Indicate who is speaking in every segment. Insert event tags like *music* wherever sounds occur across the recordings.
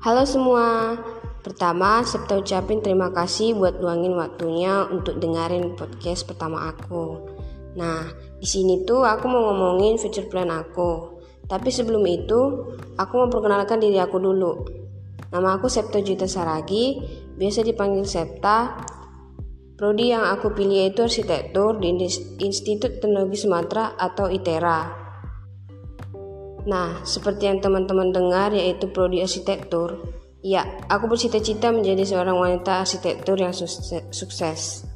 Speaker 1: Halo semua. Pertama, Septa ucapin terima kasih buat luangin waktunya untuk dengerin podcast pertama aku. Nah, di sini tuh aku mau ngomongin future plan aku. Tapi sebelum itu, aku mau perkenalkan diri aku dulu. Nama aku Septa Juta Saragi, biasa dipanggil Septa. Prodi yang aku pilih yaitu arsitektur di Institut Teknologi Sumatera atau ITERA. Nah, seperti yang teman-teman dengar yaitu prodi arsitektur, Ya, aku bercita-cita menjadi seorang wanita arsitektur yang sukses.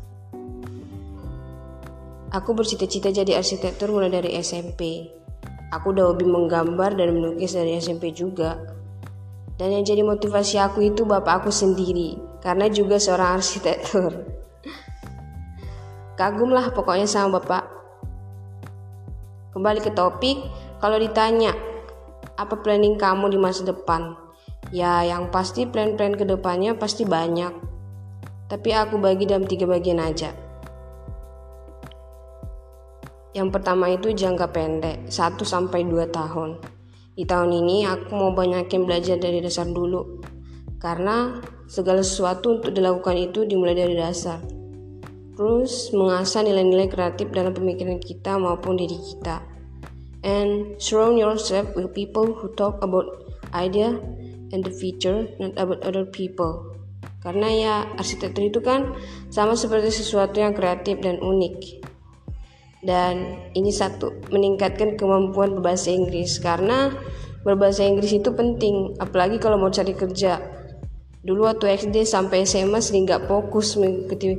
Speaker 1: Aku bercita-cita jadi arsitektur mulai dari SMP. Aku udah hobi menggambar dan melukis dari SMP juga. Dan yang jadi motivasi aku itu bapak aku sendiri, karena juga seorang arsitektur. *laughs* Kagumlah pokoknya sama bapak. Kembali ke topik, kalau ditanya, apa planning kamu di masa depan? Ya, yang pasti plan-plan ke depannya pasti banyak. Tapi aku bagi dalam tiga bagian aja. Yang pertama itu jangka pendek, 1 sampai 2 tahun. Di tahun ini aku mau banyakin belajar dari dasar dulu. Karena segala sesuatu untuk dilakukan itu dimulai dari dasar. Terus mengasah nilai-nilai kreatif dalam pemikiran kita maupun diri kita. And surround yourself with people who talk about idea and the future, not about other people. Karena ya arsitektur itu kan sama seperti sesuatu yang kreatif dan unik. Dan ini satu, meningkatkan kemampuan berbahasa Inggris karena berbahasa Inggris itu penting, apalagi kalau mau cari kerja. Dulu waktu SD sampai SMA sering gak fokus mengikuti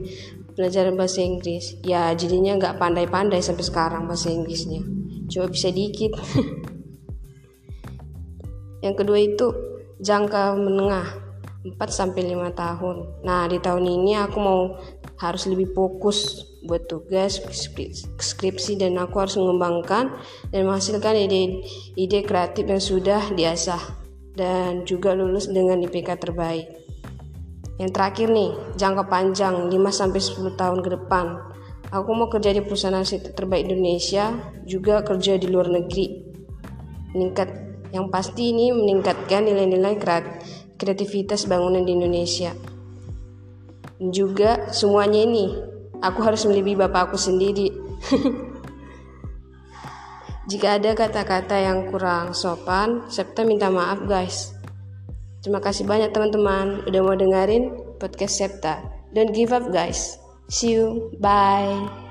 Speaker 1: pelajaran bahasa Inggris. Ya jadinya gak pandai-pandai sampai sekarang bahasa Inggrisnya. Coba bisa dikit. Yang kedua itu jangka menengah 4 sampai 5 tahun. Nah, di tahun ini aku mau harus lebih fokus buat tugas skripsi dan aku harus mengembangkan dan menghasilkan ide-ide kreatif yang sudah diasah dan juga lulus dengan IPK terbaik. Yang terakhir nih, jangka panjang 5 sampai 10 tahun ke depan. Aku mau kerja di perusahaan arsitek terbaik Indonesia, juga kerja di luar negeri. Meningkat yang pasti ini meningkatkan nilai-nilai kreativitas bangunan di Indonesia. Juga semuanya ini aku harus melebihi bapak aku sendiri. *laughs* Jika ada kata-kata yang kurang sopan, Septa minta maaf guys. Terima kasih banyak teman-teman udah mau dengerin podcast Septa. Don't give up guys. See you. Bye.